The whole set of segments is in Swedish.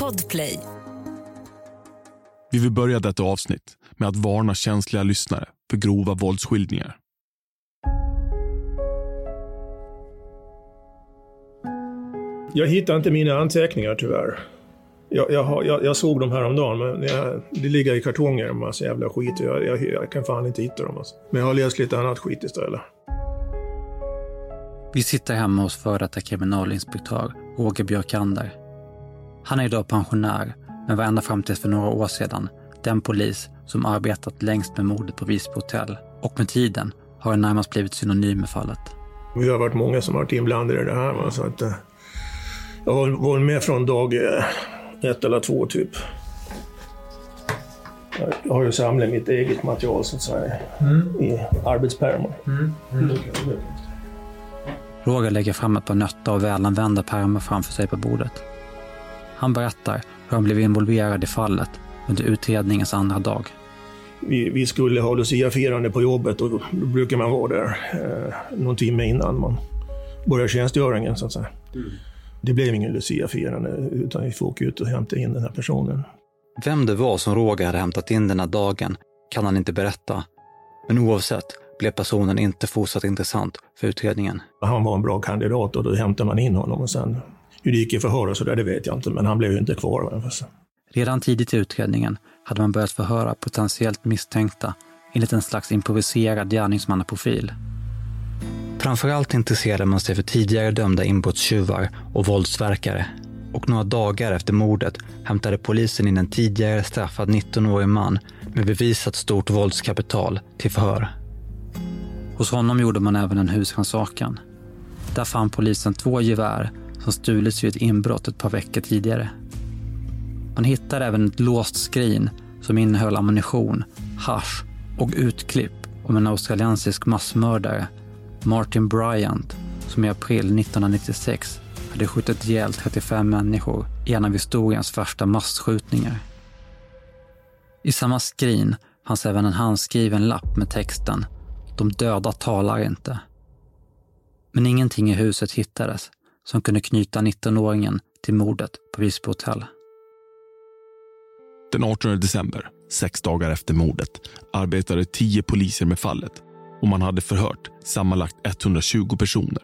Podplay. Vi vill börja detta avsnitt med att varna känsliga lyssnare för grova våldsskildringar. Jag hittar inte mina anteckningar tyvärr. Jag, jag, jag, jag såg dem häromdagen, men jag, det ligger i kartonger en massa jävla skit. Jag, jag, jag kan fan inte hitta dem. Alltså. Men jag har läst lite annat skit istället. Vi sitter hemma hos före detta kriminalinspektör Roger Björkander. Han är idag pensionär, men var ända fram till för några år sedan den polis som arbetat längst med mordet på Visby hotell. Och med tiden har han närmast blivit synonym med fallet. Vi har varit många som har varit inblandade i det här. Va? Så att, eh, jag har varit med från dag eh, ett eller två typ. Jag- har ju samlat mitt eget material så att säga i arbetspärmar. Roger lägger fram ett par nötta och välanvända pärmar framför sig på bordet. Han berättar hur han blev involverad i fallet under utredningens andra dag. Vi, vi skulle ha luciafirande på jobbet och då brukar man vara där eh, någon timme innan man börjar tjänstgöringen så att säga. Det blev ingen luciafirande utan vi får åka ut och hämta in den här personen. Vem det var som Roger hade hämtat in den här dagen kan han inte berätta. Men oavsett blev personen inte fortsatt intressant för utredningen. Han var en bra kandidat och då hämtade man in honom och sen hur det gick i förhör och så där, det vet jag inte, men han blev ju inte kvar. Redan tidigt i utredningen hade man börjat förhöra potentiellt misstänkta enligt en slags improviserad gärningsmannaprofil. Framförallt intresserade man sig för tidigare dömda inbrottstjuvar och våldsverkare. Och några dagar efter mordet hämtade polisen in en tidigare straffad 19-årig man med bevisat stort våldskapital till förhör. Hos honom gjorde man även en husrannsakan. Där fann polisen två gevär som stulits vid ett inbrott ett par veckor tidigare. Man hittade även ett låst skrin som innehöll ammunition, hasch och utklipp om en australiensisk massmördare, Martin Bryant, som i april 1996 hade skjutit ihjäl 35 människor i en av historiens första massskjutningar. I samma skrin fanns även en handskriven lapp med texten “De döda talar inte”. Men ingenting i huset hittades som kunde knyta 19-åringen till mordet på Visby hotell. Den 18 december, sex dagar efter mordet, arbetade tio poliser med fallet och man hade förhört sammanlagt 120 personer.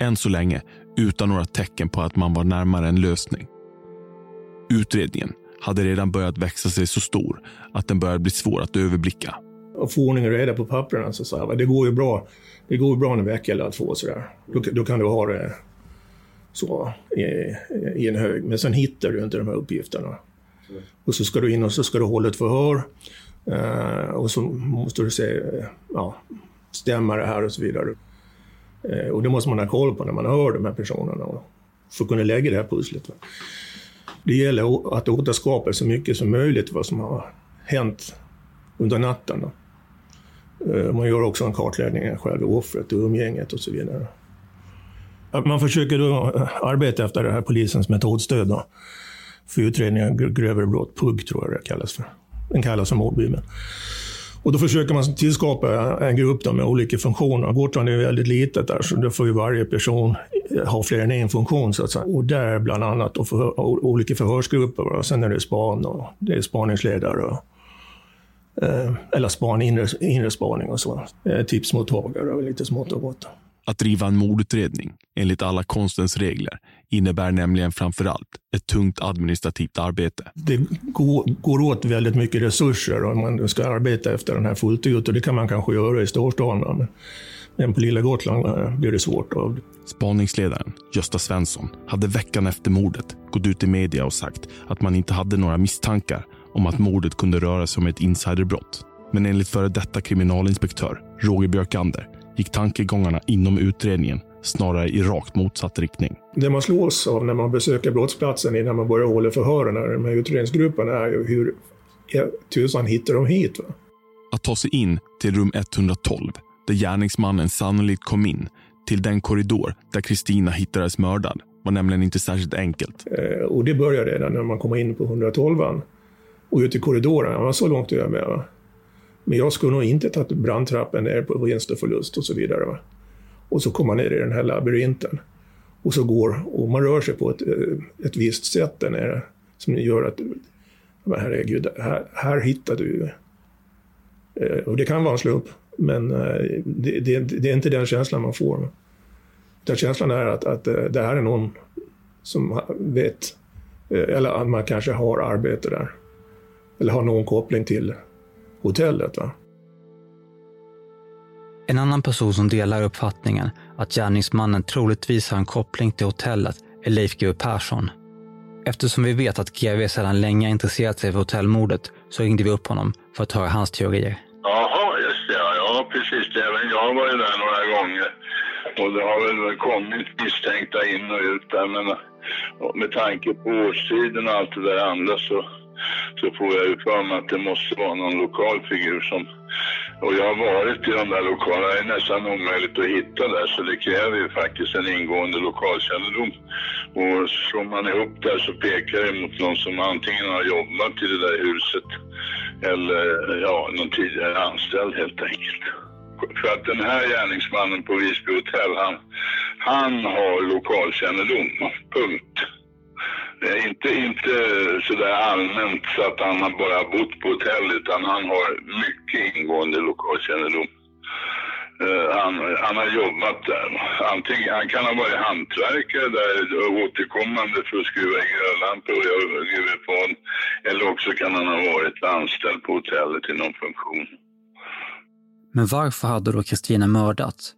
Än så länge utan några tecken på att man var närmare en lösning. Utredningen hade redan börjat växa sig så stor att den började bli svår att överblicka. Och få ordning och reda på papperna så sa jag, det går ju bra. Det går ju bra en vecka eller två sådär. Då, då kan du ha det så i, i en hög. Men sen hittar du inte de här uppgifterna. Och så ska du in och så ska du hålla ett förhör. Eh, och så måste du se, eh, ja, stämmer det här och så vidare. Eh, och det måste man ha koll på när man hör de här personerna. För att kunna lägga det här pusslet. Va? Det gäller att återskapa så mycket som möjligt vad som har hänt under natten. Då. Eh, Man gör också en kartläggning av själva offret och umgänget och så vidare. Man försöker då eh, arbeta efter det här polisens metodstöd då, för utredning av grövre brott. PUG tror jag det kallas för. Den kallas som mordbibeln. Och då försöker man tillskapa en grupp då med olika funktioner. Gotland är väldigt litet där, så då får ju varje person eh, ha fler än en funktion. Så att säga. Och där bland annat då förhör, olika förhörsgrupper. Och sen är det span och det är spaningsledare. Och, eh, eller span, inre, inre spaning och så. Eh, tipsmottagare och lite smått och gott. Att driva en mordutredning enligt alla konstens regler innebär nämligen framför allt ett tungt administrativt arbete. det går, åt väldigt mycket resurser om man ska arbeta efter den här fullt ut. Och det kan man kanske göra i storstan. va, Men, på lilla Gotland eh, blir det svårt. Spaningsledaren Gösta Svensson hade veckan efter mordet gått ut i media och sagt att man inte hade några misstankar om att mordet kunde röra sig om ett insiderbrott. Men enligt före detta kriminalinspektör Roger Björkander gick tankegångarna inom utredningen snarare i rakt motsatt riktning. Det man slås av när man besöker brottsplatsen innan man börjar hålla förhören, här utredningsgrupperna, är ju hur tusan hittar de hit? Va? Att ta sig in till rum 112, där gärningsmannen sannolikt kom in, till den korridor där Kristina hittades mördad, var nämligen inte särskilt enkelt. Eh, och det börjar redan när man kommer in på 112 och ut i korridoren. Ja, så långt är jag med. Va? Men jag skulle nog inte tagit brandtrappen ner på vinst och förlust och så vidare. Va? Och så kommer man ner i den här labyrinten. och så går, och man rör sig på ett, eh, ett visst sätt där nere som gör att, men herregud, här, här hittar du eh, och det kan vara en slump, men eh, det, det, det, är inte den känslan man får. Utan känslan är att, att det här är någon som vet, eller att man kanske har arbete där. Eller har någon koppling till hotellet. Va? En annan person som delar uppfattningen att gärningsmannen troligtvis har en koppling till hotellet är Leif GW Persson. Eftersom vi vet att GW sedan länge intresserat sig för hotellmordet så ringde vi upp honom för att höra hans teorier. Jaha, just det. Ja, precis. Även jag var ju där några gånger. Och det har väl kommit misstänkta in och ut där. Men med tanke på årstiden och allt det där andra så så får jag ju för mig att det måste vara någon lokal figur som... Och jag har varit i de där lokalerna, det är nästan omöjligt att hitta där så det kräver ju faktiskt en ingående lokalkännedom. Och slår man ihop där så pekar det mot någon som antingen har jobbat i det där huset eller ja, någon tidigare anställd helt enkelt. För att den här gärningsmannen på Visby hotell, han, han har lokalkännedom, punkt. Det är inte, inte sådär allmänt så att han har bara bott på hotell utan han har mycket ingående lokalkännedom. Uh, han, han har jobbat där. Antingen, han kan ha varit hantverkare där återkommande för att skruva i glödlampor och göra. Eller också kan han ha varit anställd på hotellet i någon funktion. Men varför hade då Kristina mördats?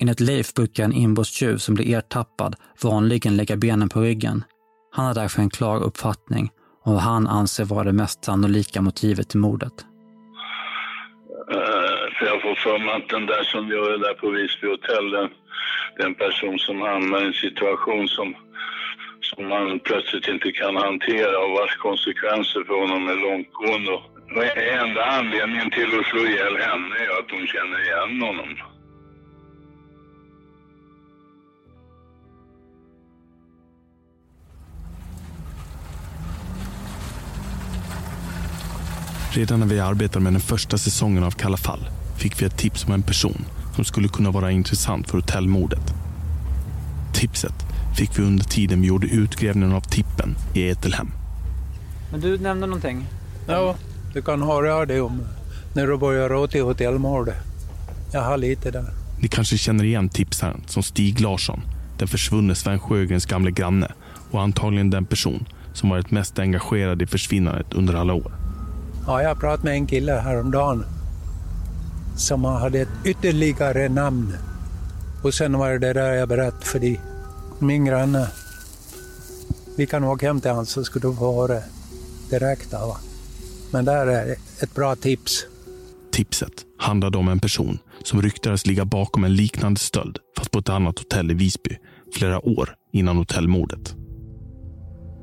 Enligt Leif brukar en inbrottstjuv som blir ertappad vanligen lägga benen på ryggen han har därför en klar uppfattning om vad han anser vara det mest sannolika motivet till mordet. Uh, jag får för mig att den där som gör det där på Visby hotell, den, den person som hamnar i en situation som, som man plötsligt inte kan hantera och vars konsekvenser för honom är långtgående. Och enda anledningen till att slå ihjäl henne är att hon känner igen honom. Redan när vi arbetade med den första säsongen av Kalla fall fick vi ett tips om en person som skulle kunna vara intressant för hotellmordet. Tipset fick vi under tiden vi gjorde utgrävningen av tippen i Etelhem. Men du nämnde någonting? Ja, du kan höra det om när du börjar rota i hotellmordet. Jag har lite där. Ni kanske känner igen tipsaren som Stig Larsson, den försvunne Sven Sjögrens gamle granne och antagligen den person som varit mest engagerad i försvinnandet under alla år. Ja, jag pratade med en kille häromdagen som hade ett ytterligare namn. Och sen var det där jag berättade för dig. Min granne. Vi kan åka hem till honom så ska du få höra direkt. Va? Men där är ett bra tips. Tipset handlade om en person som ryktades ligga bakom en liknande stöld fast på ett annat hotell i Visby flera år innan hotellmordet.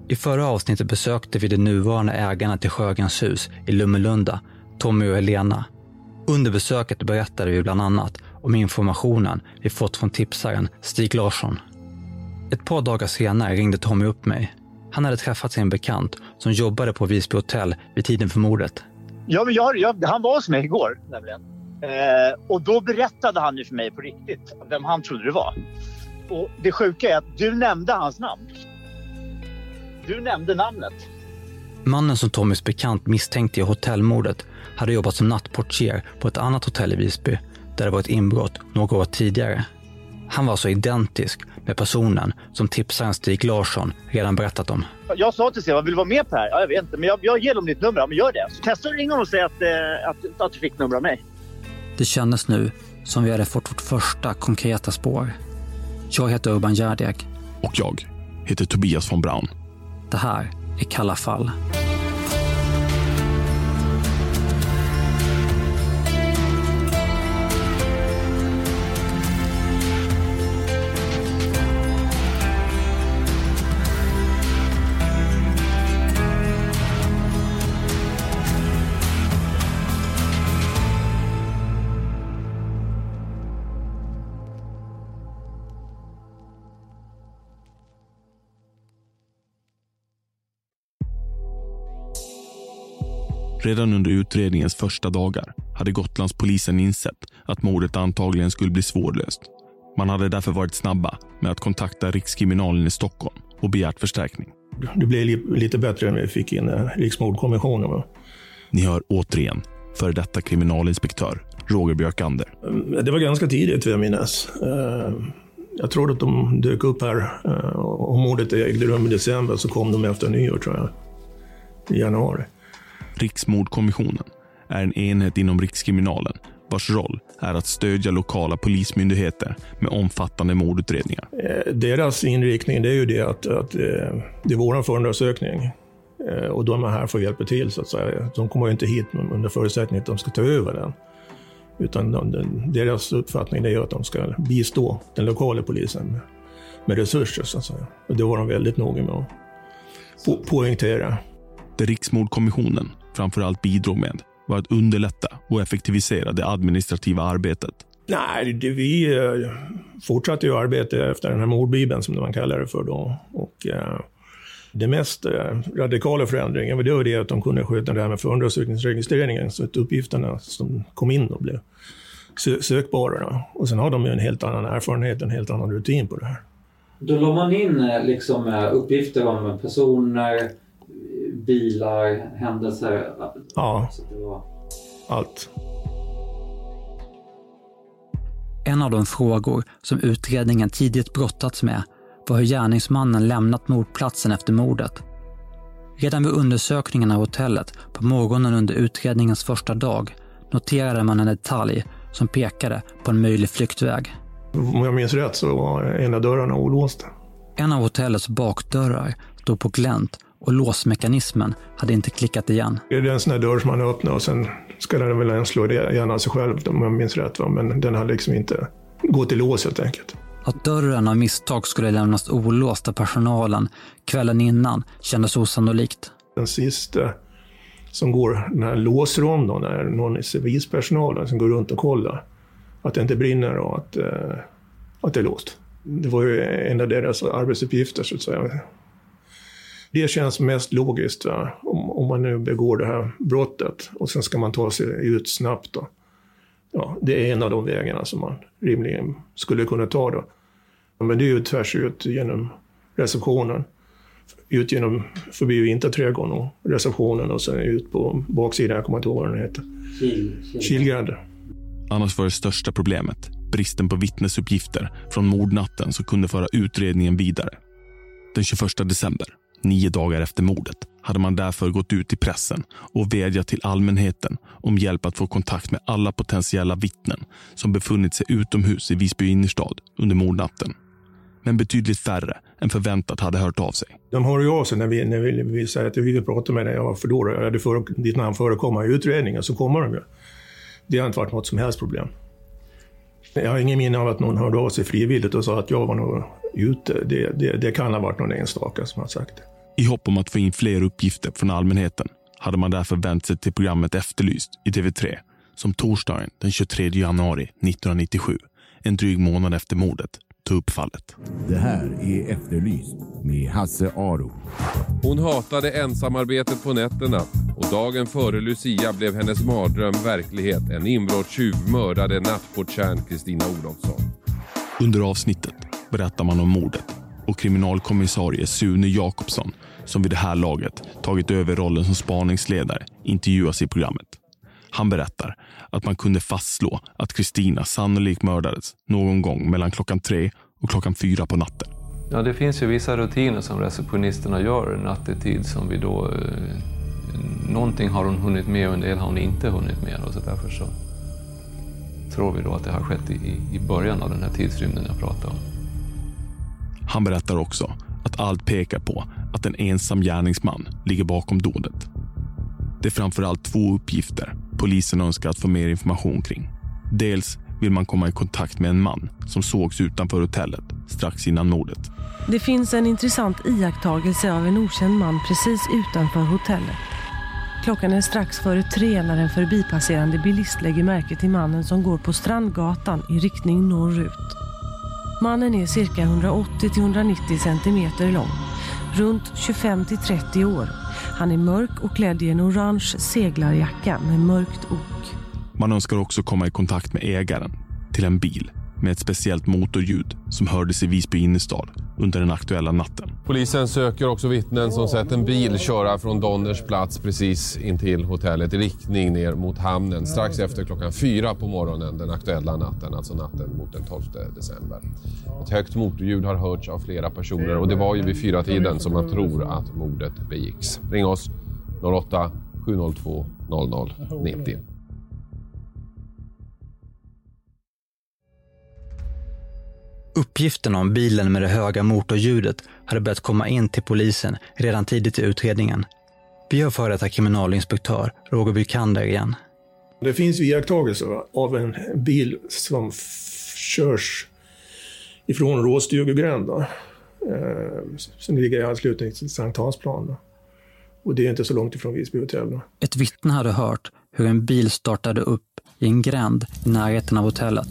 I förra avsnittet besökte vi de nuvarande ägarna till Sjögrens hus i Lummelunda, Tommy och Helena. Under besöket berättade vi bland annat om informationen vi fått från tipsaren Stig Larsson. Ett par dagar senare ringde Tommy upp mig. Han hade träffat sin bekant som jobbade på Visby hotell vid tiden för mordet. Ja, jag, jag, han var hos mig igår nämligen. Eh, och då berättade han ju för mig på riktigt vem han trodde det var. Och det sjuka är att du nämnde hans namn. Du nämnde namnet. Mannen som Tommys bekant misstänkte i hotellmordet hade jobbat som nattportier på ett annat hotell i Visby där det var ett inbrott några år tidigare. Han var så identisk med personen som tipsaren Stig Larsson redan berättat om. Jag sa till Stefan, vill du vara med på det här? Ja, jag vet inte, men jag, jag ger dem ditt nummer. Ja, men gör det. Så testa att ringa honom och säga att, eh, att, att du fick nummer av mig. Det kändes nu som vi hade fått vårt första konkreta spår. Jag heter Urban Gärdiak. Och jag heter Tobias von Braun. Det här är Kalla fall. Redan under utredningens första dagar hade Gotlandspolisen insett att mordet antagligen skulle bli svårlöst. Man hade därför varit snabba med att kontakta Rikskriminalen i Stockholm och begärt förstärkning. Det blev lite bättre när vi fick in eh, Riksmordkommissionen. Ni hör återigen före detta kriminalinspektör Roger Björkander. Det var ganska tidigt vill jag minnas. Eh, jag tror att de dök upp här. Eh, om mordet ägde rum i december så kom de efter nyår tror jag. I januari. Riksmordkommissionen är en enhet inom Rikskriminalen vars roll är att stödja lokala polismyndigheter med omfattande mordutredningar. Eh, deras inriktning det är ju det att, att eh, det är vår förundersökning eh, och de är här för att hjälpa till så att säga. De kommer ju inte hit under förutsättning att de ska ta över den. Utan de, deras uppfattning är att de ska bistå den lokala polisen med, med resurser. Så att säga. Och det var de väldigt noga med att po poängtera. Det Riksmordkommissionen framförallt bidrog med var att underlätta och effektivisera det administrativa arbetet. Nej, det, vi eh, fortsatte ju arbeta efter den här mordbibeln som man kallar det för då. Och, eh, det mest eh, radikala förändringen var det att de kunde sköta det här med förundersökningsregistreringen så att uppgifterna som kom in då blev sökbara. Och sen har de ju en helt annan erfarenhet, en helt annan rutin på det här. Då la man in eh, liksom, eh, uppgifter om personer, bilar, händelser? Ja, var... allt. En av de frågor som utredningen tidigt brottats med var hur gärningsmannen lämnat mordplatsen efter mordet. Redan vid undersökningen av hotellet på morgonen under utredningens första dag noterade man en detalj som pekade på en möjlig flyktväg. Om jag minns rätt så var en av dörrarna olåsta. En av hotellets bakdörrar stod på glänt och låsmekanismen hade inte klickat igen. Det är en sån där dörr som man öppnar och sen ska den väl slå igen av sig själv om jag minns rätt. Men den hade liksom inte gått i lås helt enkelt. Att dörren av misstag skulle lämnas olåst av personalen kvällen innan kändes osannolikt. Den sista som går den här låsronden, när någon i civilpersonalen som går runt och kollar att det inte brinner och att, eh, att det är låst. Det var ju en av deras arbetsuppgifter så att säga. Det känns mest logiskt va? Om, om man nu begår det här brottet och sen ska man ta sig ut snabbt. Då. Ja, det är en av de vägarna som man rimligen skulle kunna ta. Då. Men det är ju tvärs ut genom receptionen. Ut genom, förbi Vinterträdgården och receptionen och sen ut på baksidan, jag kommer inte ihåg vad den heter. Kilgränd. Annars var det största problemet bristen på vittnesuppgifter från mordnatten som kunde föra utredningen vidare. Den 21 december, nio dagar efter mordet, hade man därför gått ut i pressen och vädjat till allmänheten om hjälp att få kontakt med alla potentiella vittnen som befunnit sig utomhus i Visby innerstad under mordnatten men betydligt färre än förväntat hade hört av sig. De hör ju av sig när vi, när vi, vi säger att vi vill prata med dig. Ja, varför då? Ja, det för, ditt namn förekommer i utredningen, så kommer de ju. Det har inte varit något som helst problem. Jag har ingen minne av att någon hörde av sig frivilligt och sa att jag var nog ute. Det, det, det kan ha varit någon enstaka som har sagt det. I hopp om att få in fler uppgifter från allmänheten hade man därför vänt sig till programmet Efterlyst i TV3 som torsdagen den 23 januari 1997, en dryg månad efter mordet, ta upp fallet. Det här är Efterlyst med Hasse Aro. Hon hatade ensamarbetet på nätterna och dagen före Lucia blev hennes mardröm verklighet. En inbrottstjuv mördade nattportieren Kristina Olofsson. Under avsnittet berättar man om mordet och kriminalkommissarie Sune Jakobsson som vid det här laget tagit över rollen som spaningsledare intervjuas i programmet. Han berättar att man kunde fastslå att Kristina sannolikt mördades någon gång mellan klockan tre och klockan fyra på natten. Ja, det finns ju vissa rutiner som receptionisterna gör nattetid som vi då... Eh, någonting har hon hunnit med och en del har hon inte hunnit med och så därför så tror vi då att det har skett i, i början av den här tidsrymden jag pratade om. Han berättar också att allt pekar på att en ensam gärningsman ligger bakom dådet. Det är framförallt två uppgifter polisen önskar att få mer information kring. Dels vill man komma i kontakt med en man som sågs utanför hotellet strax innan mordet. Det finns en intressant iakttagelse av en okänd man precis utanför hotellet. Klockan är strax före tre när en förbipasserande bilist lägger märke till mannen som går på Strandgatan i riktning norrut. Mannen är cirka 180-190 cm lång, runt 25-30 år han är mörk och klädd i en orange seglarjacka med mörkt ok. Man önskar också komma i kontakt med ägaren till en bil med ett speciellt motorljud som hördes i Visby innerstad under den aktuella natten. Polisen söker också vittnen som sett en bil köra från Donners plats precis intill hotellet i riktning ner mot hamnen strax efter klockan fyra på morgonen den aktuella natten, alltså natten mot den 12 december. Ett högt motorljud har hörts av flera personer och det var ju vid fyra tiden som man tror att mordet begicks. Ring oss 08 702 00 90. Uppgifterna om bilen med det höga motorljudet hade börjat komma in till polisen redan tidigt i utredningen. Vi har före detta kriminalinspektör Roger Bykander igen. Det finns iakttagelser av en bil som körs ifrån Råstugegränd, då, eh, som ligger i anslutning till Sankt Hansplan. Då. Och det är inte så långt ifrån Visby hotell. Då. Ett vittne hade hört hur en bil startade upp i en gränd i närheten av hotellet.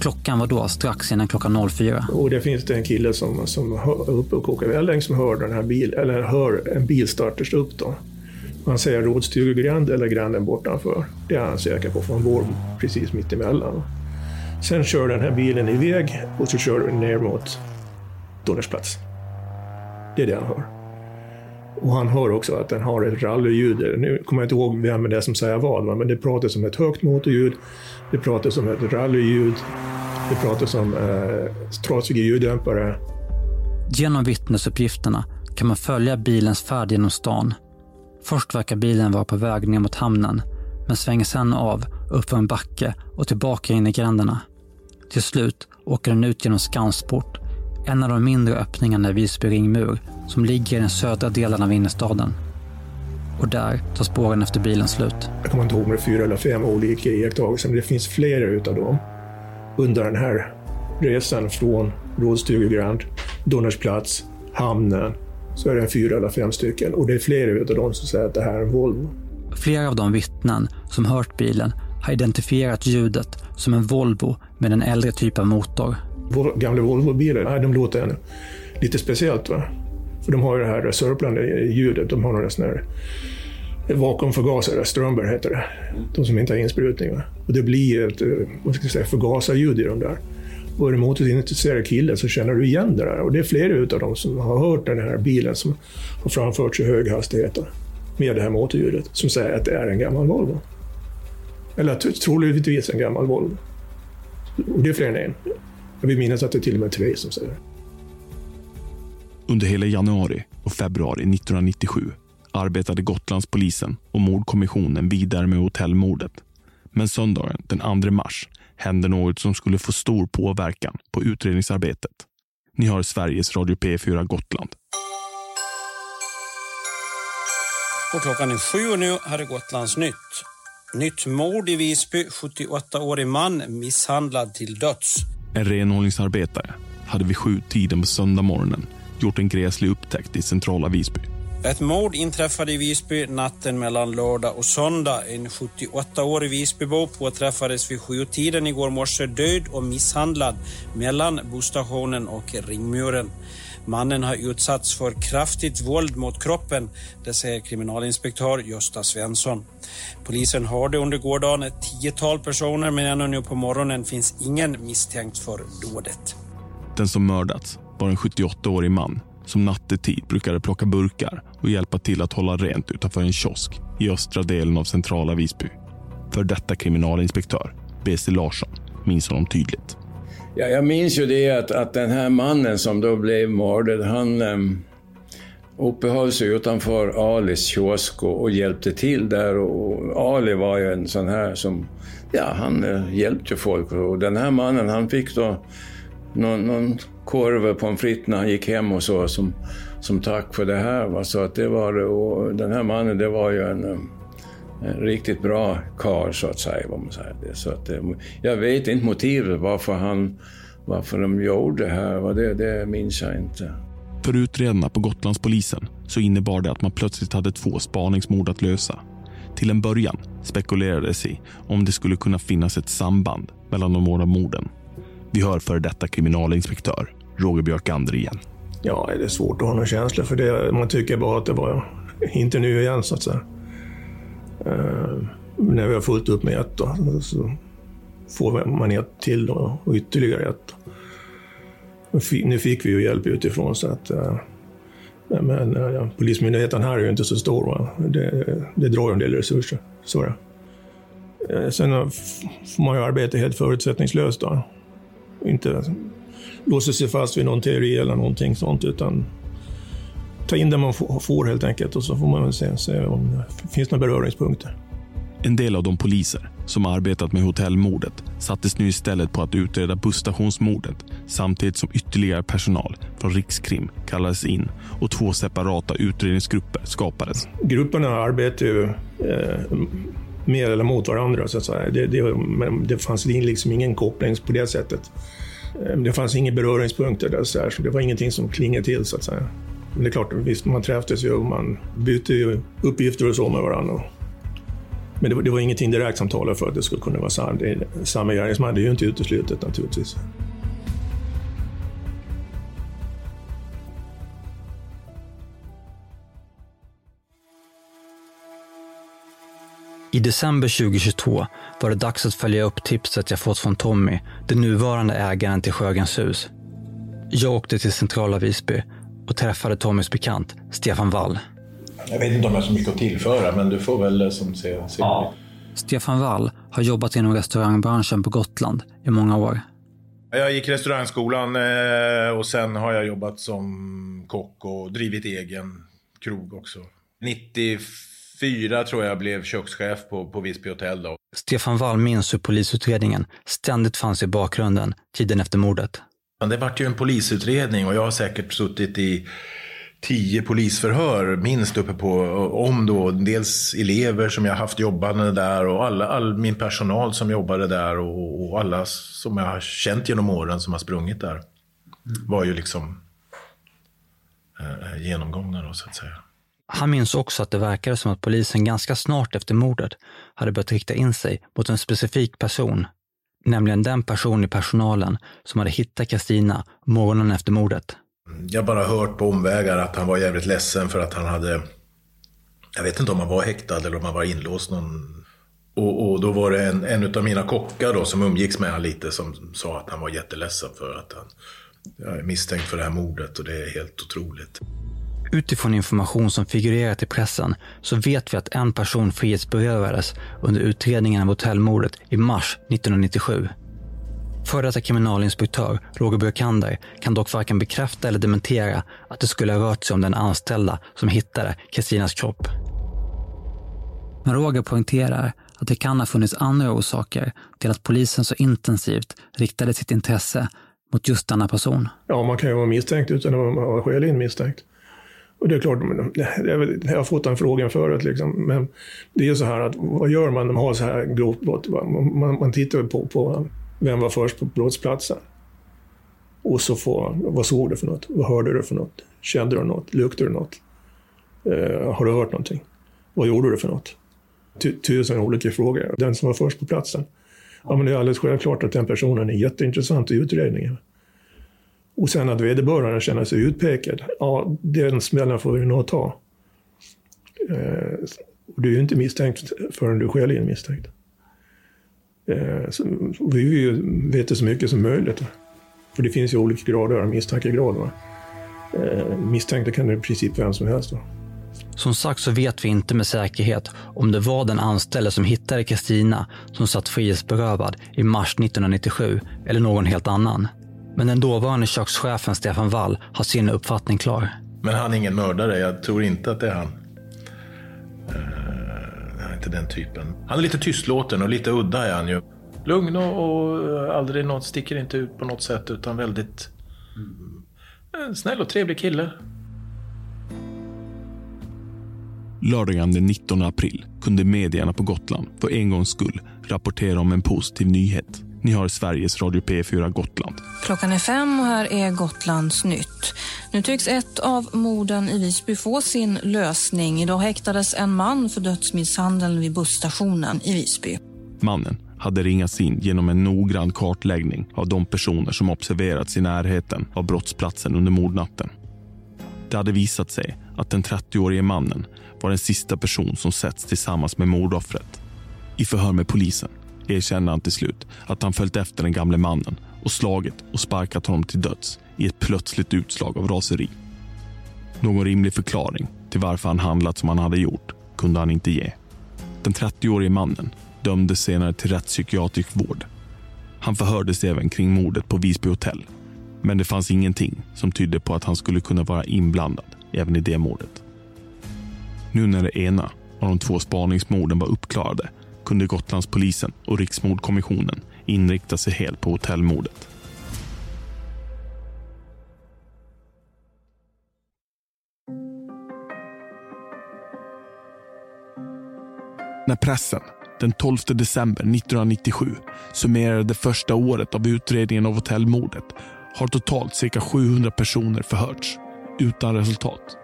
Klockan var då strax innan klockan 04. Och det finns det en kille som, som hör, uppe och kokar välling som hör, den här bil, eller hör en bil startas upp. Då. Han säger Rådstugegränd eller gränden bortanför. Det är han säker på, för han bor precis mitt emellan. Sen kör den här bilen iväg och så kör den ner mot Donnersplats. Det är det han hör. Och han hör också att den har ett rallyljud. Nu kommer jag inte ihåg vem det är som säger vad, men det pratas om ett högt motorljud, det pratas om ett rallyljud, det pratas om eh, trasiga ljuddämpare. Genom vittnesuppgifterna kan man följa bilens färd genom stan. Först verkar bilen vara på väg ner mot hamnen, men svänger sedan av uppför en backe och tillbaka in i gränderna. Till slut åker den ut genom Skansport, en av de mindre öppningarna i Visby ringmur som ligger i den södra delen av innerstaden. Och där tar spåren efter bilen slut. Jag kommer inte ihåg om det är fyra eller fem olika iakttagelser, men det finns flera utav dem under den här resan från Rådstugegränd, Donnersplats, hamnen, så är det en fyra eller fem stycken. Och det är flera utav dem som säger att det här är en Volvo. Flera av de vittnen som hört bilen har identifierat ljudet som en Volvo med en äldre typ av motor. Gamla Volvobilar, de låter lite speciellt. Va? För de har ju det här sörplande ljudet. De har några sådana här vakuumförgasare, Strömberg heter det. De som inte har insprutning. Och det blir ett eh, vad ska jag säga, förgasarljud i de där. Och är du motorintresserad kille så känner du igen det där. Och det är flera av dem som har hört den här bilen som har framförts i hög hastighet med det här motorljudet som säger att det är en gammal Volvo. Eller troligtvis en gammal Volvo. Och det är fler än en. Jag vill minnas att det är till och med tre som säger det. Under hela januari och februari 1997 arbetade Gotlandspolisen och mordkommissionen vidare med hotellmordet. Men söndagen den 2 mars hände något som skulle få stor påverkan på utredningsarbetet. Ni har Sveriges Radio P4 Gotland. Och klockan är sju och nu här är Gotlands nytt. Nytt mord i Visby. 78-årig man misshandlad till döds. En renhållningsarbetare hade vid sju-tiden på söndag morgonen gjort en gräslig upptäckt i centrala Visby. Ett mord inträffade i Visby natten mellan lördag och söndag. En 78-årig Visbybo påträffades vid sjutiden igår morse död och misshandlad mellan bostationen och ringmuren. Mannen har utsatts för kraftigt våld mot kroppen, det säger kriminalinspektör Gösta Svensson. Polisen hörde under gårdagen ett tiotal personer men ännu nu på morgonen finns ingen misstänkt för dådet. Den som mördats var en 78-årig man som nattetid brukade plocka burkar och hjälpa till att hålla rent utanför en kiosk i östra delen av centrala Visby. För detta kriminalinspektör, B.C. Larsson, minns honom tydligt. Ja, jag minns ju det att, att den här mannen som då blev mördad, han um, uppehöll sig utanför Alis kiosk och, och, hjälpte till där. Och Ali var ju en sån här som, ja, han uh, hjälpte folk. Och den här mannen, han fick då någon, någon korv på en fritt när han gick hem och så som, som tack för det här. Va? Så att det var, och den här mannen, det var ju en, en riktigt bra karl så att säga. Vad man säger. Så att, jag vet inte motivet varför, han, varför de gjorde det här. Va? Det, det minns jag inte. För utredarna på Gotlandspolisen så innebar det att man plötsligt hade två spaningsmord att lösa. Till en början spekulerades i om det skulle kunna finnas ett samband mellan de båda morden. Vi hör före detta kriminalinspektör Roger Björkander igen. Ja, det är svårt att ha någon känsla för det. Man tycker bara att det var inte nu igen så att säga. Uh, när vi har fullt upp med ett då, så får man ett till då, och ytterligare ett. Nu fick vi ju hjälp utifrån så att uh, men eh, ja, Polismyndigheten här är ju inte så stor. Va? Det, det drar en del resurser. Så är det. Sen får man ju arbeta helt förutsättningslöst. Då. Inte låsa sig fast vid någon teori eller någonting sånt, utan ta in det man får helt enkelt och så får man se, se om det finns några beröringspunkter. En del av de poliser som arbetat med hotellmordet sattes nu istället på att utreda busstationsmordet samtidigt som ytterligare personal från Rikskrim kallades in och två separata utredningsgrupper skapades. Grupperna arbetar ju eh, med eller mot varandra. Så att säga. Det, det, det fanns liksom ingen koppling på det sättet. Ehm, det fanns inga beröringspunkter där, så, här, så det var ingenting som klingade till så att säga. Men det är klart, visst, man träffades ju och man bytte ju uppgifter och så med varandra. Men det var, det var ingenting direkt som talade för att det skulle kunna vara sam, samma gärningsman. Det är ju inte uteslutet naturligtvis. I december 2022 var det dags att följa upp tipset jag fått från Tommy, den nuvarande ägaren till Sjögrens hus. Jag åkte till centrala Visby och träffade Tommys bekant Stefan Wall. Jag vet inte om jag har så mycket att tillföra, men du får väl eh, som se. se. Ja. Stefan Wall har jobbat inom restaurangbranschen på Gotland i många år. Jag gick restaurangskolan eh, och sen har jag jobbat som kock och drivit egen krog också. 94 tror jag blev kökschef på, på Visby hotell. Då. Stefan Wall minns hur polisutredningen ständigt fanns i bakgrunden tiden efter mordet. Det vart ju en polisutredning och jag har säkert suttit i tio polisförhör minst uppe på, om då dels elever som jag haft jobbande där och alla, all min personal som jobbade där och, och alla som jag har känt genom åren som har sprungit där. Var ju liksom eh, genomgångna då så att säga. Han minns också att det verkade som att polisen ganska snart efter mordet hade börjat rikta in sig mot en specifik person, nämligen den person i personalen som hade hittat Kristina morgonen efter mordet. Jag bara hört på omvägar att han var jävligt ledsen för att han hade... Jag vet inte om han var häktad eller om han var inlåst någon... Och, och då var det en, en av mina kockar då som umgicks med honom lite som sa att han var jätteledsen för att han är misstänkt för det här mordet och det är helt otroligt. Utifrån information som figurerat i pressen så vet vi att en person frihetsberövades under utredningen av hotellmordet i mars 1997. Före detta kriminalinspektör Roger Björkander kan dock varken bekräfta eller dementera att det skulle ha rört sig om den anställda som hittade Kristinas kropp. Men Roger poängterar att det kan ha funnits andra orsaker till att polisen så intensivt riktade sitt intresse mot just denna person. Ja, man kan ju vara misstänkt utan att vara skäligen misstänkt. Och det är klart, jag har fått den frågan förut, liksom. men det är så här att vad gör man när man har så här grovt brott? Man, man tittar på, på vem var först på brottsplatsen? Och så får vad såg du för något? Vad hörde du för något? Kände du något? Luktade du något? Eh, har du hört någonting? Vad gjorde du för något? Tusen olika frågor. Den som var först på platsen. Ja, men det är alldeles självklart att den personen är jätteintressant i utredningen. Och sen att vederbörande känner sig utpekad. Ja, den smällen får vi nog ta. Eh, och du är ju inte misstänkt förrän du själv är misstänkt. Eh, så vi vill ju veta så mycket som möjligt. För det finns ju olika grader av misstankegrad. Eh, misstänkta kan det i princip vem som helst. vara. Som sagt så vet vi inte med säkerhet om det var den anställde som hittade Kristina som satt frihetsberövad i mars 1997 eller någon helt annan. Men den dåvarande kökschefen Stefan Wall har sin uppfattning klar. Men han är ingen mördare. Jag tror inte att det är han. Han är inte den typen. Han är lite tystlåten och lite udda är han ju. Lugn och, och aldrig något, sticker inte ut på något sätt utan väldigt mm, snäll och trevlig kille. Lördagen den 19 april kunde medierna på Gotland för en gångs skull rapportera om en positiv nyhet. Ni har Sveriges Radio P4 Gotland. Klockan är fem och här är Gotlands nytt. Nu tycks ett av morden i Visby få sin lösning. Idag häktades en man för dödsmisshandeln vid busstationen i Visby. Mannen hade ringats in genom en noggrann kartläggning av de personer som observerats i närheten av brottsplatsen under mordnatten. Det hade visat sig att den 30-årige mannen var den sista person som setts tillsammans med mordoffret. I förhör med polisen erkänner han till slut att han följt efter den gamle mannen och slagit och sparkat honom till döds i ett plötsligt utslag av raseri. Någon rimlig förklaring till varför han handlat som han hade gjort kunde han inte ge. Den 30-årige mannen dömdes senare till rättspsykiatrisk vård. Han förhördes även kring mordet på Visby hotell. Men det fanns ingenting som tydde på att han skulle kunna vara inblandad även i det mordet. Nu när det ena av de två spaningsmorden var uppklarade kunde Gotlandspolisen och Riksmordkommissionen inrikta sig helt på hotellmordet. När pressen den 12 december 1997 summerade det första året av utredningen av hotellmordet har totalt cirka 700 personer förhörts utan resultat.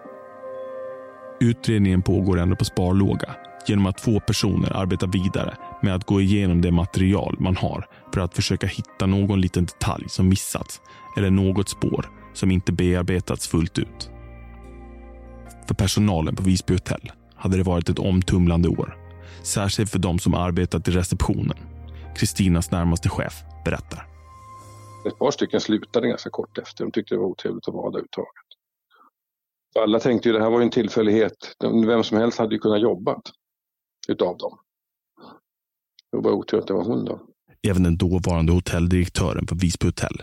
Utredningen pågår ändå på sparlåga genom att två personer arbetar vidare med att gå igenom det material man har för att försöka hitta någon liten detalj som missats eller något spår som inte bearbetats fullt ut. För personalen på Visby hotell hade det varit ett omtumlande år. Särskilt för de som arbetat i receptionen. Kristinas närmaste chef berättar. Ett par stycken slutade ganska kort efter. De tyckte det var otrevligt att vara där överhuvudtaget. Alla tänkte ju det här var en tillfällighet. Vem som helst hade ju kunnat jobba utav dem. Det var otur att det var hon då. Även den dåvarande hotelldirektören på Visby hotell,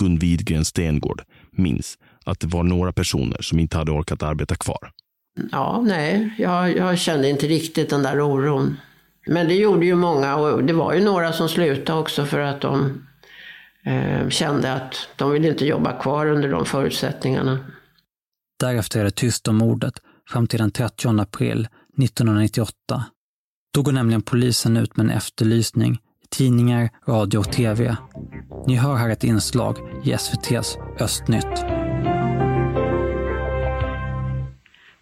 Gun Widgren Stengård, minns att det var några personer som inte hade orkat arbeta kvar. Ja, nej, jag, jag kände inte riktigt den där oron. Men det gjorde ju många och det var ju några som slutade också för att de eh, kände att de ville inte jobba kvar under de förutsättningarna. Därefter är det tyst om mordet fram till den 30 april 1998. Då går nämligen polisen ut med en efterlysning i tidningar, radio och tv. Ni hör här ett inslag i SVTs Östnytt.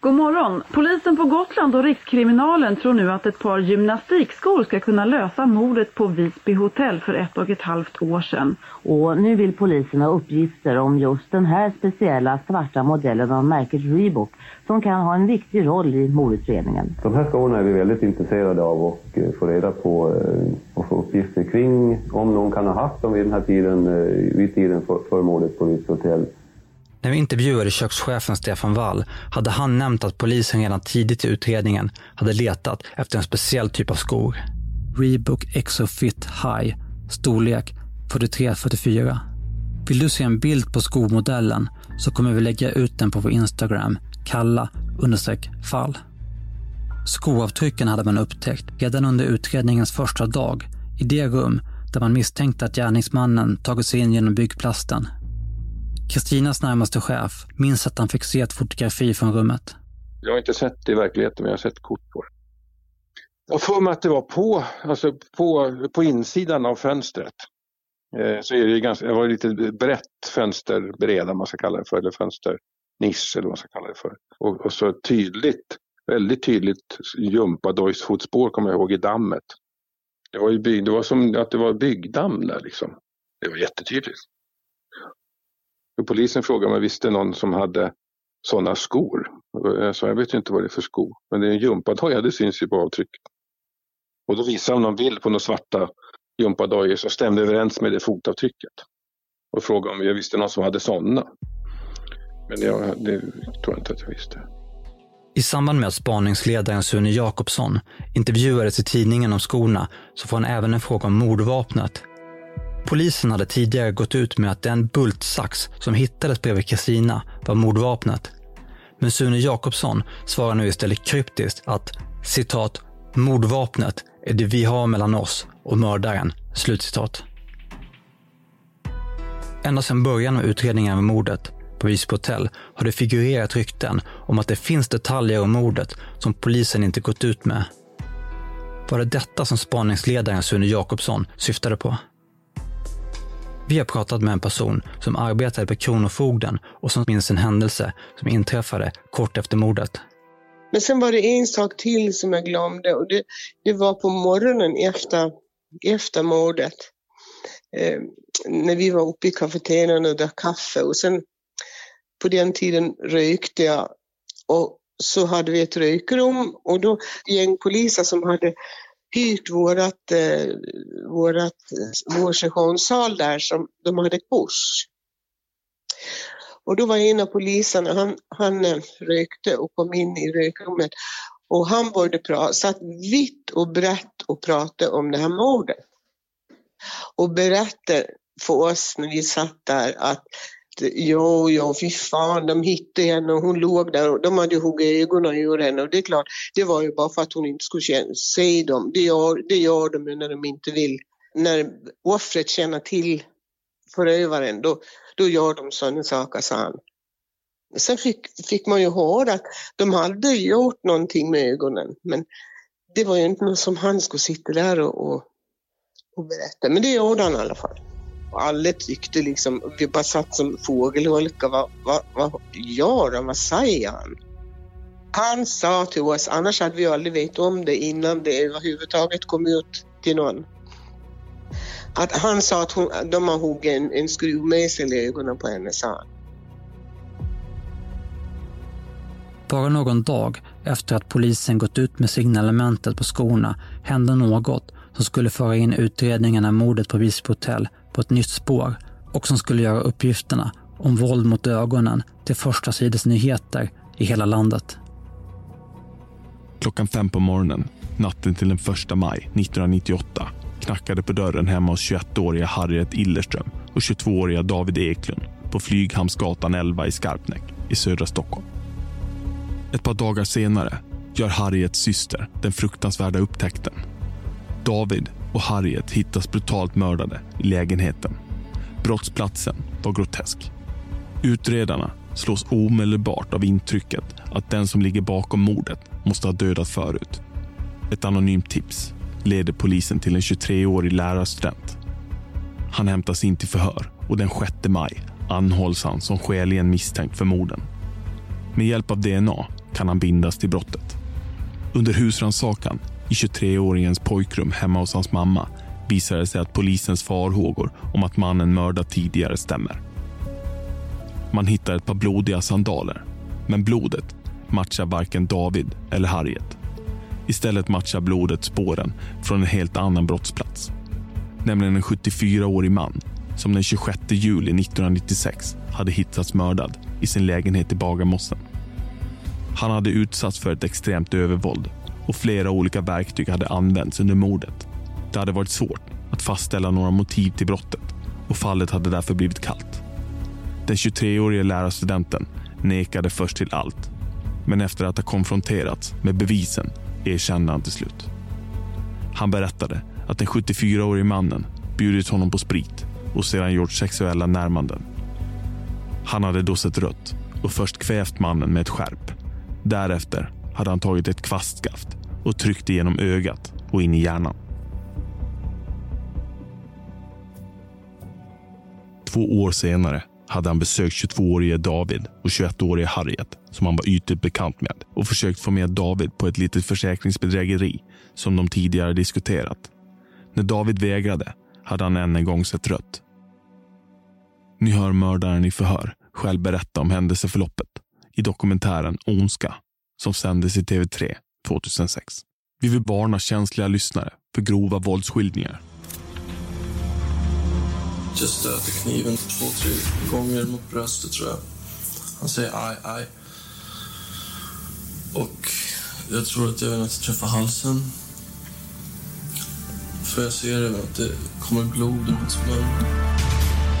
God morgon! Polisen på Gotland och Rikskriminalen tror nu att ett par gymnastikskor ska kunna lösa mordet på Visby hotell för ett och ett halvt år sedan. Och nu vill polisen ha uppgifter om just den här speciella svarta modellen av märket Reebok som kan ha en viktig roll i mordutredningen. De här skorna är vi väldigt intresserade av och eh, få reda på eh, och få uppgifter kring om någon kan ha haft dem vid den här tiden, eh, vid tiden för, för mordet på Visby hotell. När vi intervjuade kökschefen Stefan Wall hade han nämnt att polisen redan tidigt i utredningen hade letat efter en speciell typ av skor. Reebok Exofit High, storlek 43-44. Vill du se en bild på skomodellen så kommer vi lägga ut den på vår Instagram, kalla fall. Skoavtrycken hade man upptäckt redan under utredningens första dag i det rum där man misstänkte att gärningsmannen tagit sig in genom byggplasten Kristinas närmaste chef minns att han fick se ett fotografi från rummet. Jag har inte sett det i verkligheten, men jag har sett kort på det. Jag får mig att det var på, alltså på, på insidan av fönstret. Eh, så är det, ganska, det var lite brett fönsterbreda, man ska kalla det för, eller fönsternisch eller vad man ska kalla det för. Och, och så tydligt, väldigt tydligt gympadojsfotspår kommer jag ihåg i dammet. Det var, ju bygg, det var som att det var byggdamm där liksom. Det var jättetydligt. Polisen frågade om jag visste någon som hade sådana skor? Jag sa, jag vet inte vad det är för skor. Men det är en gympadoja, det syns ju på avtrycket. Och då visade de någon bild på några svarta gympadojor som stämde överens med det fotavtrycket. Och frågade om jag visste någon som hade sådana. Men jag, det tror jag inte att jag visste. I samband med att spaningsledaren Sune Jakobsson intervjuades i tidningen om skorna så får han även en fråga om mordvapnet Polisen hade tidigare gått ut med att den bultsax som hittades bredvid Kristina var mordvapnet. Men Sune Jakobsson svarar nu istället kryptiskt att citat “mordvapnet är det vi har mellan oss och mördaren”. Slutcitat. Ända sedan början av utredningen av mordet på Visby hotell har det figurerat rykten om att det finns detaljer om mordet som polisen inte gått ut med. Var det detta som spaningsledaren Sune Jakobsson syftade på? Vi har pratat med en person som arbetade på Kronofogden och som minns en händelse som inträffade kort efter mordet. Men sen var det en sak till som jag glömde och det, det var på morgonen efter, efter mordet. Eh, när vi var uppe i kafeterian och drack kaffe och sen på den tiden rökte jag och så hade vi ett rökrum och då gäng poliser som hade hyrt vårat, eh, vårat, vår sessionssal där som de hade kurs. Och då var en av poliserna, han, han eh, rökte och kom in i rökrummet och han började prata, satt vitt och brett och pratade om det här mordet. Och berättade för oss när vi satt där att jo, jo, fy fan, de hittade henne och hon låg där och de hade huggit ögonen ur henne och det är klart, det var ju bara för att hon inte skulle se dem. Det gör, det gör de ju när de inte vill. När offret känner till förövaren, då, då gör de sådana saker, sa han. Sen fick, fick man ju höra att de hade gjort någonting med ögonen, men det var ju inte något som han skulle sitta där och, och, och berätta. Men det gjorde han i alla fall. Och alla tyckte liksom, vi bara satt som fågelholkar. Vad, vad, vad gör han? Vad säger han? Han sa till oss, annars hade vi aldrig vetat om det innan det överhuvudtaget kom ut till någon. Att han sa att hon, de har huggit en, en skruvmejsel i ögonen på henne, sa han. Bara någon dag efter att polisen gått ut med signalementet på skorna hände något som skulle föra in utredningen av mordet på Visby hotell på ett nytt spår och som skulle göra uppgifterna om våld mot ögonen till första nyheter i hela landet. Klockan fem på morgonen, natten till den 1 maj 1998 knackade på dörren hemma hos 21-åriga Harriet Illerström och 22-åriga David Eklund på Flyghamnsgatan 11 i Skarpnäck i södra Stockholm. Ett par dagar senare gör Harriets syster den fruktansvärda upptäckten. David och Harriet hittas brutalt mördade i lägenheten. Brottsplatsen var grotesk. Utredarna slås omedelbart av intrycket att den som ligger bakom mordet måste ha dödat förut. Ett anonymt tips leder polisen till en 23-årig lärarstudent. Han hämtas in till förhör och den 6 maj anhålls han som skäligen misstänkt för morden. Med hjälp av DNA kan han bindas till brottet. Under husrannsakan i 23-åringens pojkrum hemma hos hans mamma visade det sig att polisens farhågor om att mannen mördat tidigare stämmer. Man hittar ett par blodiga sandaler, men blodet matchar varken David eller Harriet. Istället matchar blodet spåren från en helt annan brottsplats. Nämligen en 74-årig man som den 26 juli 1996 hade hittats mördad i sin lägenhet i Bagarmossen. Han hade utsatts för ett extremt övervåld och flera olika verktyg hade använts under mordet. Det hade varit svårt att fastställa några motiv till brottet och fallet hade därför blivit kallt. Den 23-årige lärarstudenten nekade först till allt. Men efter att ha konfronterats med bevisen erkände han till slut. Han berättade att den 74-årige mannen bjudit honom på sprit och sedan gjort sexuella närmanden. Han hade då sett rött och först kvävt mannen med ett skärp. Därefter hade han tagit ett kvastskaft och tryckte genom ögat och in i hjärnan. Två år senare hade han besökt 22-årige David och 21-årige Harriet som han var ytligt bekant med och försökt få med David på ett litet försäkringsbedrägeri som de tidigare diskuterat. När David vägrade hade han än en gång sett rött. Ni hör mördaren i förhör själv berätta om händelseförloppet i dokumentären Ondska som sändes i TV3 2006. Vi vill varna känsliga lyssnare för grova våldsskildringar. Jag stöter kniven två, tre gånger mot bröstet tror jag. Han säger aj, aj. Och jag tror att jag träffar halsen. För jag ser att det kommer blod ur hans mun.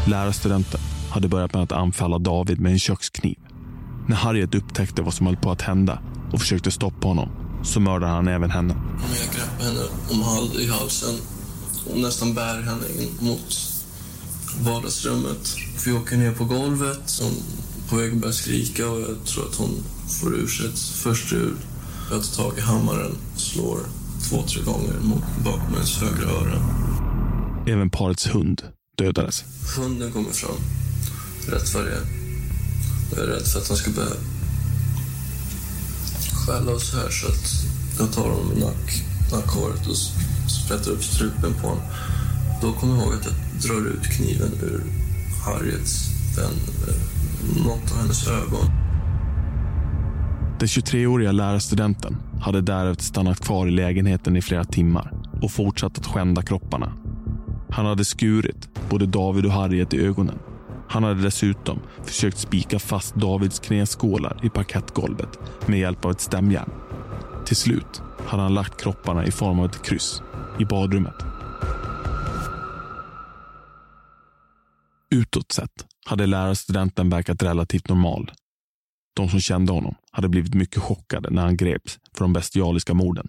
Lärarstudenten hade börjat med att anfalla David med en kökskniv. När Harriet upptäckte vad som höll på att hända och försökte stoppa honom så mördade han även henne. Jag greppar henne om hals, i halsen och nästan bär henne in mot vardagsrummet. Vi åker ner på golvet. Hon på väg att börja skrika och jag tror att hon får ur sig ett första ljud. Jag tar tag i hammaren och slår två, tre gånger mot bakom hennes högra öra. Även parets hund dödades. Hunden kommer fram rätt vad det är. Jag är rädd för att han ska börja skälla så här så att jag tar honom i nack, nackhåret och sprättar upp strupen på honom. Då kommer jag ihåg att jag drar ut kniven ur Harriets, den, eh, något av hennes ögon. Den 23-åriga lärarstudenten hade därefter stannat kvar i lägenheten i flera timmar och fortsatt att skända kropparna. Han hade skurit både David och Harriet i ögonen. Han hade dessutom försökt spika fast Davids knäskålar i parkettgolvet med hjälp av ett stämjärn. Till slut hade han lagt kropparna i form av ett kryss i badrummet. Utåt sett hade lärarstudenten verkat relativt normal. De som kände honom hade blivit mycket chockade när han greps för de bestialiska morden.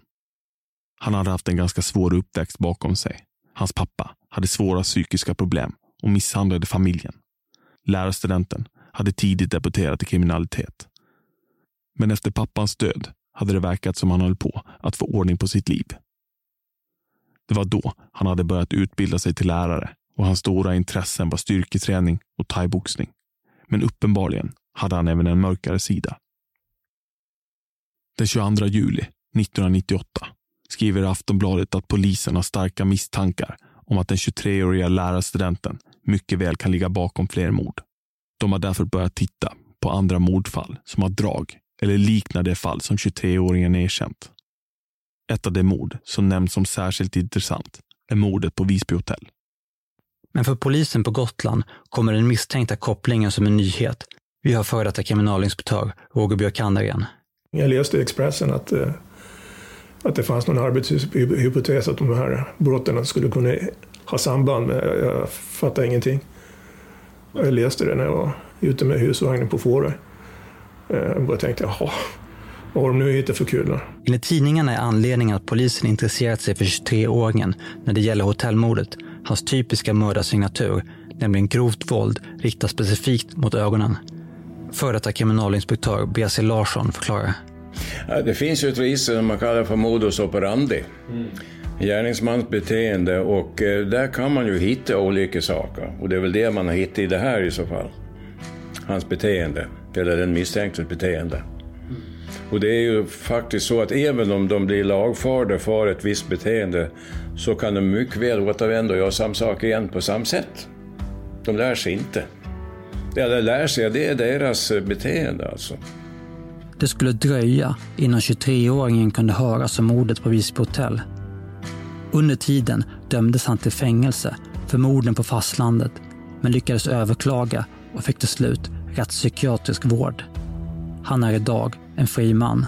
Han hade haft en ganska svår uppväxt bakom sig. Hans pappa hade svåra psykiska problem och misshandlade familjen. Lärarstudenten hade tidigt debuterat i kriminalitet. Men efter pappans död hade det verkat som han höll på att få ordning på sitt liv. Det var då han hade börjat utbilda sig till lärare och hans stora intressen var styrketräning och thaiboxning. Men uppenbarligen hade han även en mörkare sida. Den 22 juli 1998 skriver Aftonbladet att polisen har starka misstankar om att den 23-åriga lärarstudenten mycket väl kan ligga bakom fler mord. De har därför börjat titta på andra mordfall som har drag eller liknar det fall som 23-åringen erkänt. Ett av de mord som nämns som särskilt intressant är mordet på Visby hotell. Men för polisen på Gotland kommer den misstänkta kopplingen som en nyhet. Vi har före detta kriminalinspektör Roger Björkander igen. Jag läste i Expressen att, eh, att det fanns någon arbetshypotes att de här brotten skulle kunna ha samband med, jag fattar ingenting. Jag läste det när jag var ute med husvagnen på Fårö. Jag bara tänkte, jaha, vad har de nu hittat för kul? Enligt tidningarna är anledningen att polisen intresserat sig för 23-åringen när det gäller hotellmordet hans typiska mördarsignatur, nämligen grovt våld riktat specifikt mot ögonen. Före detta kriminalinspektör B.C. Larsson förklarar. Det finns ju ett register som man kallar för modus operandi. Mm. Gärningsmans beteende och eh, där kan man ju hitta olika saker. Och det är väl det man har hittat i det här i så fall. Hans beteende, eller den misstänktes beteende. Och det är ju faktiskt så att även om de blir lagförda för ett visst beteende så kan de mycket väl återvända och göra samma sak igen på samma sätt. De lär sig inte. Eller lär sig, det är deras eh, beteende alltså. Det skulle dröja innan 23-åringen kunde höras om mordet på Visby hotell. Under tiden dömdes han till fängelse för morden på fastlandet men lyckades överklaga och fick till slut rättspsykiatrisk vård. Han är idag en fri man.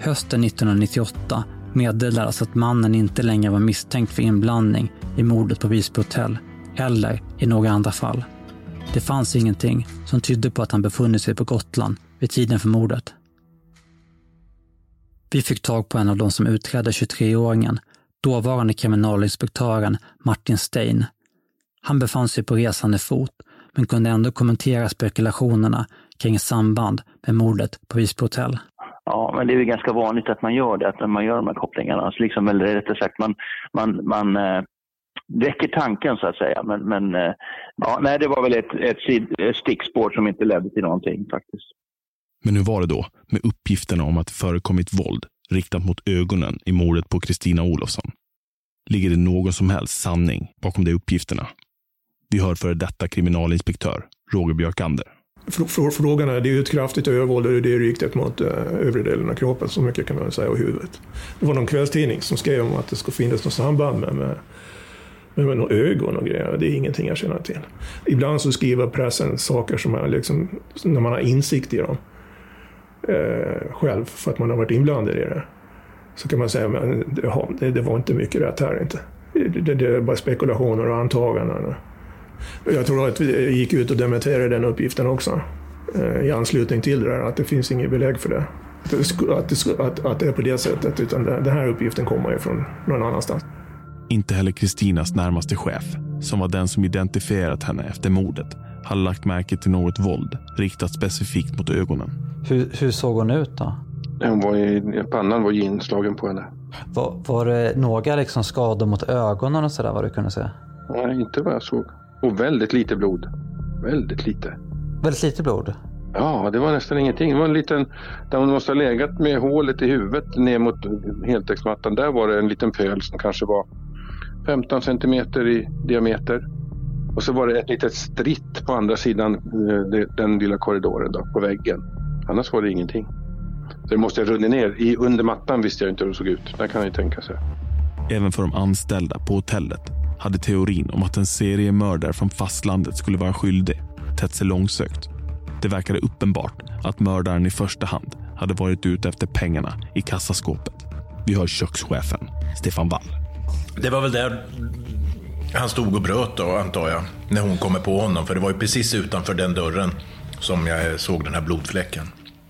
Hösten 1998 meddelades alltså att mannen inte längre var misstänkt för inblandning i mordet på Visby hotell eller i några andra fall. Det fanns ingenting som tydde på att han befunnit sig på Gotland vid tiden för mordet. Vi fick tag på en av de som utredde 23-åringen, dåvarande kriminalinspektören Martin Stein. Han befann sig på resande fot, men kunde ändå kommentera spekulationerna kring samband med mordet på Visby hotell. Ja, men det är ju ganska vanligt att man gör det, att man gör de här kopplingarna. Alltså liksom, eller rättare sagt, man, man, man äh, väcker tanken så att säga. Men, men äh, ja, nej, det var väl ett, ett, ett stickspår som inte ledde till någonting faktiskt. Men hur var det då med uppgifterna om att det förekommit våld riktat mot ögonen i mordet på Kristina Olofsson? Ligger det någon som helst sanning bakom de uppgifterna? Vi hör före detta kriminalinspektör Roger Björkander. Frågan är, det är ju ett kraftigt övervåld och det är riktat mot eh, övre delen av kroppen, så mycket kan man säga, och huvudet. Det var någon kvällstidning som skrev om att det skulle finnas något samband med, med, med, med några ögon och grejer. Det är ingenting jag känner till. Ibland så skriver pressen saker som är liksom, när man har insikt i dem eh, själv, för att man har varit inblandad i det. Så kan man säga, men det, det var inte mycket rätt här inte. Det, det, det är bara spekulationer och antaganden. Jag tror att vi gick ut och dementerade den uppgiften också eh, i anslutning till det där, att det finns inget belägg för det. Att det, att det, att, att det är på det sättet, utan den här uppgiften kommer ju från någon annanstans. Inte heller Kristinas närmaste chef, som var den som identifierat henne efter mordet, hade lagt märke till något våld riktat specifikt mot ögonen. Hur, hur såg hon ut då? Hon var i, pannan var inslagen på henne. Var, var det några liksom skador mot ögonen och sådär vad du kunde se? Nej, inte vad jag såg. Och väldigt lite blod. Väldigt lite. Väldigt lite blod? Ja, det var nästan ingenting. Det var en liten, där hon måste ha legat med hålet i huvudet ner mot heltäcksmattan. Där var det en liten pöl som kanske var 15 centimeter i diameter. Och så var det ett litet stritt på andra sidan eh, den lilla korridoren då, på väggen. Annars var det ingenting. Det måste ha runnit ner. I, under mattan visste jag inte hur det såg ut. Det kan jag ju tänka sig. Även för de anställda på hotellet hade teorin om att en seriemördare från fastlandet skulle vara skyldig tätt sig långsökt. Det verkade uppenbart att mördaren i första hand hade varit ute efter pengarna i kassaskåpet. Vi hör kökschefen Stefan Wall. Det var väl där han stod och bröt då, antar jag, när hon kommer på honom. För det var ju precis utanför den dörren som jag såg den här blodfläcken.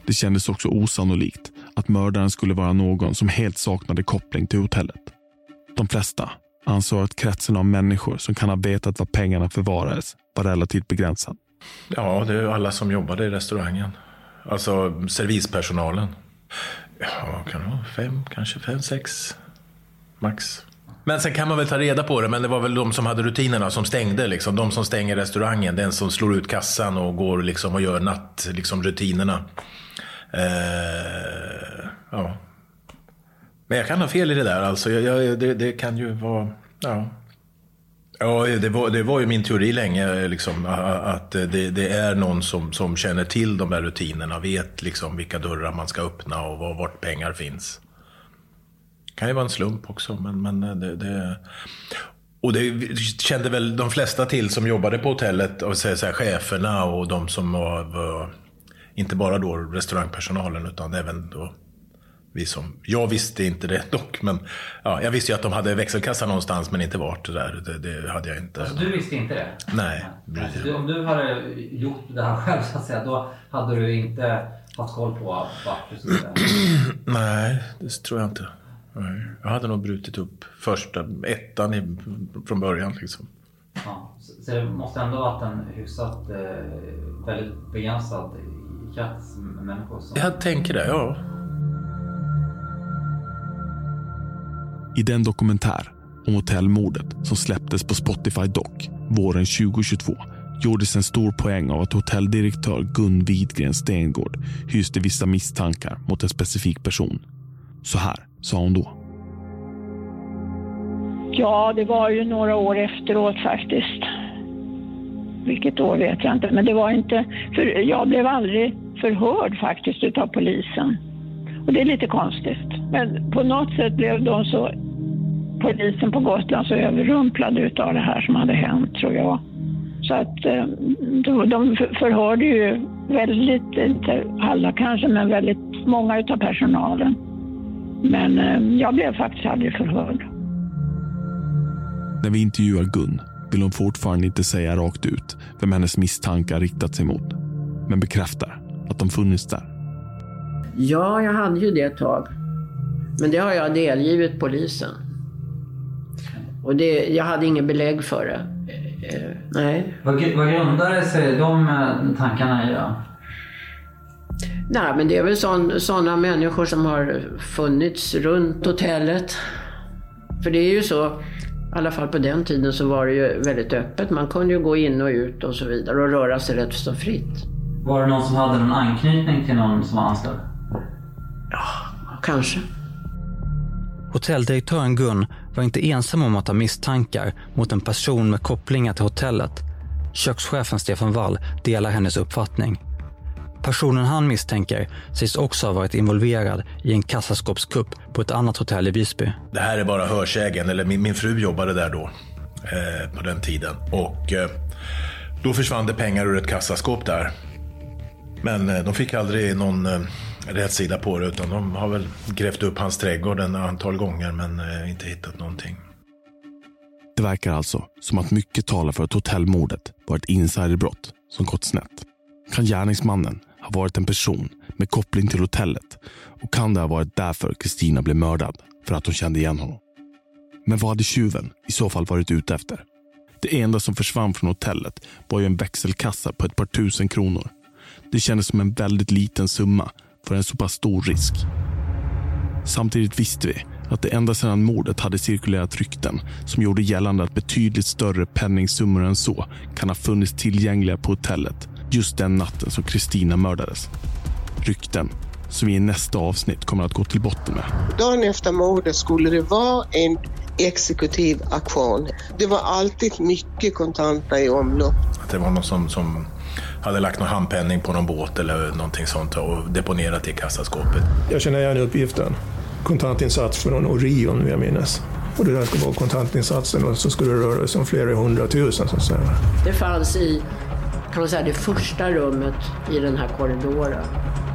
Det kändes också osannolikt att mördaren skulle vara någon som helt saknade koppling till hotellet. De flesta ansåg att kretsen av människor som kan ha vetat var pengarna förvarades var relativt begränsad. Ja, det är alla som jobbade i restaurangen. Alltså servispersonalen. Ja, kan det vara fem, kanske fem, sex max. Men sen kan man väl ta reda på det, men det var väl de som hade rutinerna som stängde. Liksom. De som stänger restaurangen, den som slår ut kassan och går liksom och gör nattrutinerna. liksom, rutinerna. Eh, ja. Men jag kan ha fel i det där alltså. Jag, jag, det, det, kan ju vara... Ja. Ja, det var, det var ju min teori länge, liksom, att det, det, är någon som, som känner till de där rutinerna, vet liksom vilka dörrar man ska öppna och var, vart pengar finns. Kan ju vara en slump också, men, men det, det... Och det kände väl de flesta till som jobbade på hotellet, och så här, cheferna och de som var, var, inte bara då restaurangpersonalen, utan även då vi som, jag visste inte det dock, men ja, jag visste ju att de hade växelkassa någonstans men inte vart det där. Det, det hade jag inte. Alltså, du visste inte det? Nej. Alltså, du, om du hade gjort det här själv så att säga, då hade du inte haft koll på vart du skulle? Nej, det tror jag inte. Nej. Jag hade nog brutit upp första ettan i, från början liksom. Ja, så, så det måste ändå varit en hyfsat eh, väldigt begränsad krets människor? Som... Jag tänker det, ja. I den dokumentär om hotellmordet som släpptes på Spotify Doc våren 2022 gjordes en stor poäng av att hotelldirektör Gun Widgren Stengård hyste vissa misstankar mot en specifik person. Så här sa hon då. Ja, det var ju några år efteråt faktiskt. Vilket år vet jag inte, men det var inte... För jag blev aldrig förhörd faktiskt utav polisen. Och det är lite konstigt. Men på något sätt blev de så, polisen på Gotland så överrumplade utav det här som hade hänt tror jag. Så att eh, de förhörde ju väldigt, inte alla kanske, men väldigt många utav personalen. Men eh, jag blev faktiskt aldrig förhörd. När vi intervjuar Gun vill hon fortfarande inte säga rakt ut vem hennes misstankar riktat sig mot. Men bekräftar att de funnits där. Ja, jag hade ju det ett tag. Men det har jag delgivit polisen. Och det, jag hade ingen belägg för det. Eh, nej. Vad, vad grundade sig de eh, tankarna i då? Nej, men det är väl sådana människor som har funnits runt hotellet. För det är ju så, i alla fall på den tiden så var det ju väldigt öppet. Man kunde ju gå in och ut och så vidare och röra sig rätt så fritt. Var det någon som hade någon anknytning till någon som var anställd? Ja, kanske. Hotelldirektören Gun var inte ensam om att ha misstankar mot en person med kopplingar till hotellet. Kökschefen Stefan Wall delar hennes uppfattning. Personen han misstänker sägs också ha varit involverad i en kassaskåpskupp på ett annat hotell i Visby. Det här är bara hörsägen, eller min, min fru jobbade där då, eh, på den tiden. Och eh, då försvann det pengar ur ett kassaskåp där. Men eh, de fick aldrig någon eh, rätt sida på det, utan de har väl grävt upp hans trädgård en antal gånger, men eh, inte hittat någonting. Det verkar alltså som att mycket talar för att hotellmordet var ett insiderbrott som gått snett. Kan gärningsmannen har varit en person med koppling till hotellet och kan det ha varit därför Kristina blev mördad, för att hon kände igen honom? Men vad hade tjuven i så fall varit ute efter? Det enda som försvann från hotellet var ju en växelkassa på ett par tusen kronor. Det kändes som en väldigt liten summa för en så pass stor risk. Samtidigt visste vi att det ända sedan mordet hade cirkulerat rykten som gjorde gällande att betydligt större penningsummor än så kan ha funnits tillgängliga på hotellet just den natten som Kristina mördades. Rykten som vi i nästa avsnitt kommer att gå till botten med. Dagen efter mordet skulle det vara en exekutiv aktion. Det var alltid mycket kontanter i omlopp. Att det var någon som, som hade lagt någon handpenning på någon båt eller någonting sånt och deponerat i kassaskåpet. Jag känner igen uppgiften. Kontantinsats från Orion, vill jag minnas. Och det där ska vara kontantinsatsen och så skulle det röra sig om flera hundratusen. Så att säga. Det fanns i kan man säga, det första rummet i den här korridoren.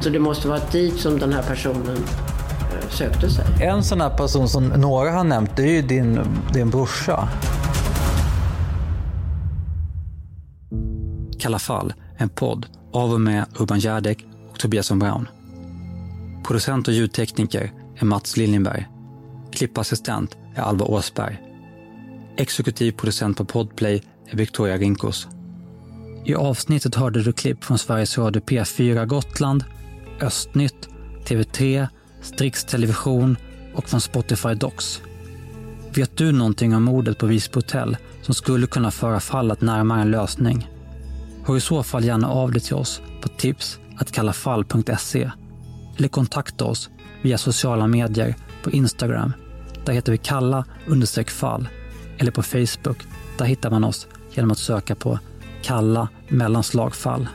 Så det måste vara dit som den här personen eh, sökte sig. En sån här person som några har nämnt, det är ju din, din brorsa. Kalla fall, en podd av och med Urban Järdek och Tobias von Braun. Producent och ljudtekniker är Mats Liljenberg. Klippassistent är Alva Åsberg. Exekutiv producent på Podplay är Victoria Rinkos. I avsnittet hörde du klipp från Sveriges Radio P4 Gotland, Östnytt, TV3, Strix Television och från Spotify Docs. Vet du någonting om mordet på Visby hotell som skulle kunna föra fallet närmare en lösning? Hör i så fall gärna av dig till oss på tips kallafall.se eller kontakta oss via sociala medier på Instagram. Där heter vi kalla fall eller på Facebook. Där hittar man oss genom att söka på kalla mellanslagfall.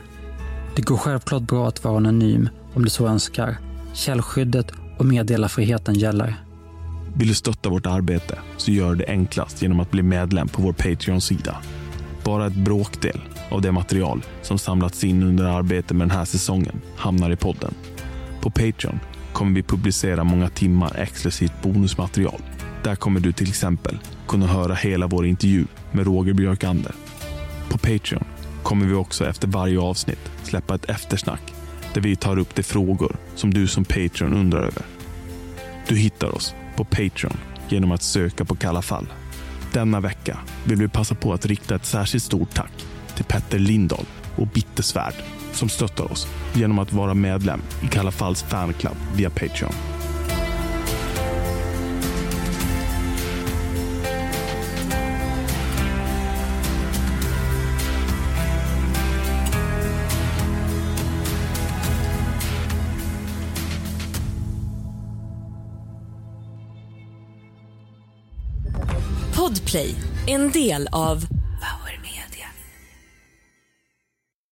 Det går självklart bra att vara anonym om du så önskar. Källskyddet och meddelarfriheten gäller. Vill du stötta vårt arbete så gör det enklast genom att bli medlem på vår Patreon-sida. Bara ett bråkdel av det material som samlats in under arbetet med den här säsongen hamnar i podden. På Patreon kommer vi publicera många timmar exklusivt bonusmaterial. Där kommer du till exempel kunna höra hela vår intervju med Roger Björkander. På Patreon kommer vi också efter varje avsnitt släppa ett eftersnack där vi tar upp de frågor som du som Patreon undrar över. Du hittar oss på Patreon genom att söka på Kalla fall. Denna vecka vill vi passa på att rikta ett särskilt stort tack till Petter Lindahl och Bittersvärd som stöttar oss genom att vara medlem i Kalla falls fanclub via Patreon. Podplay, en del av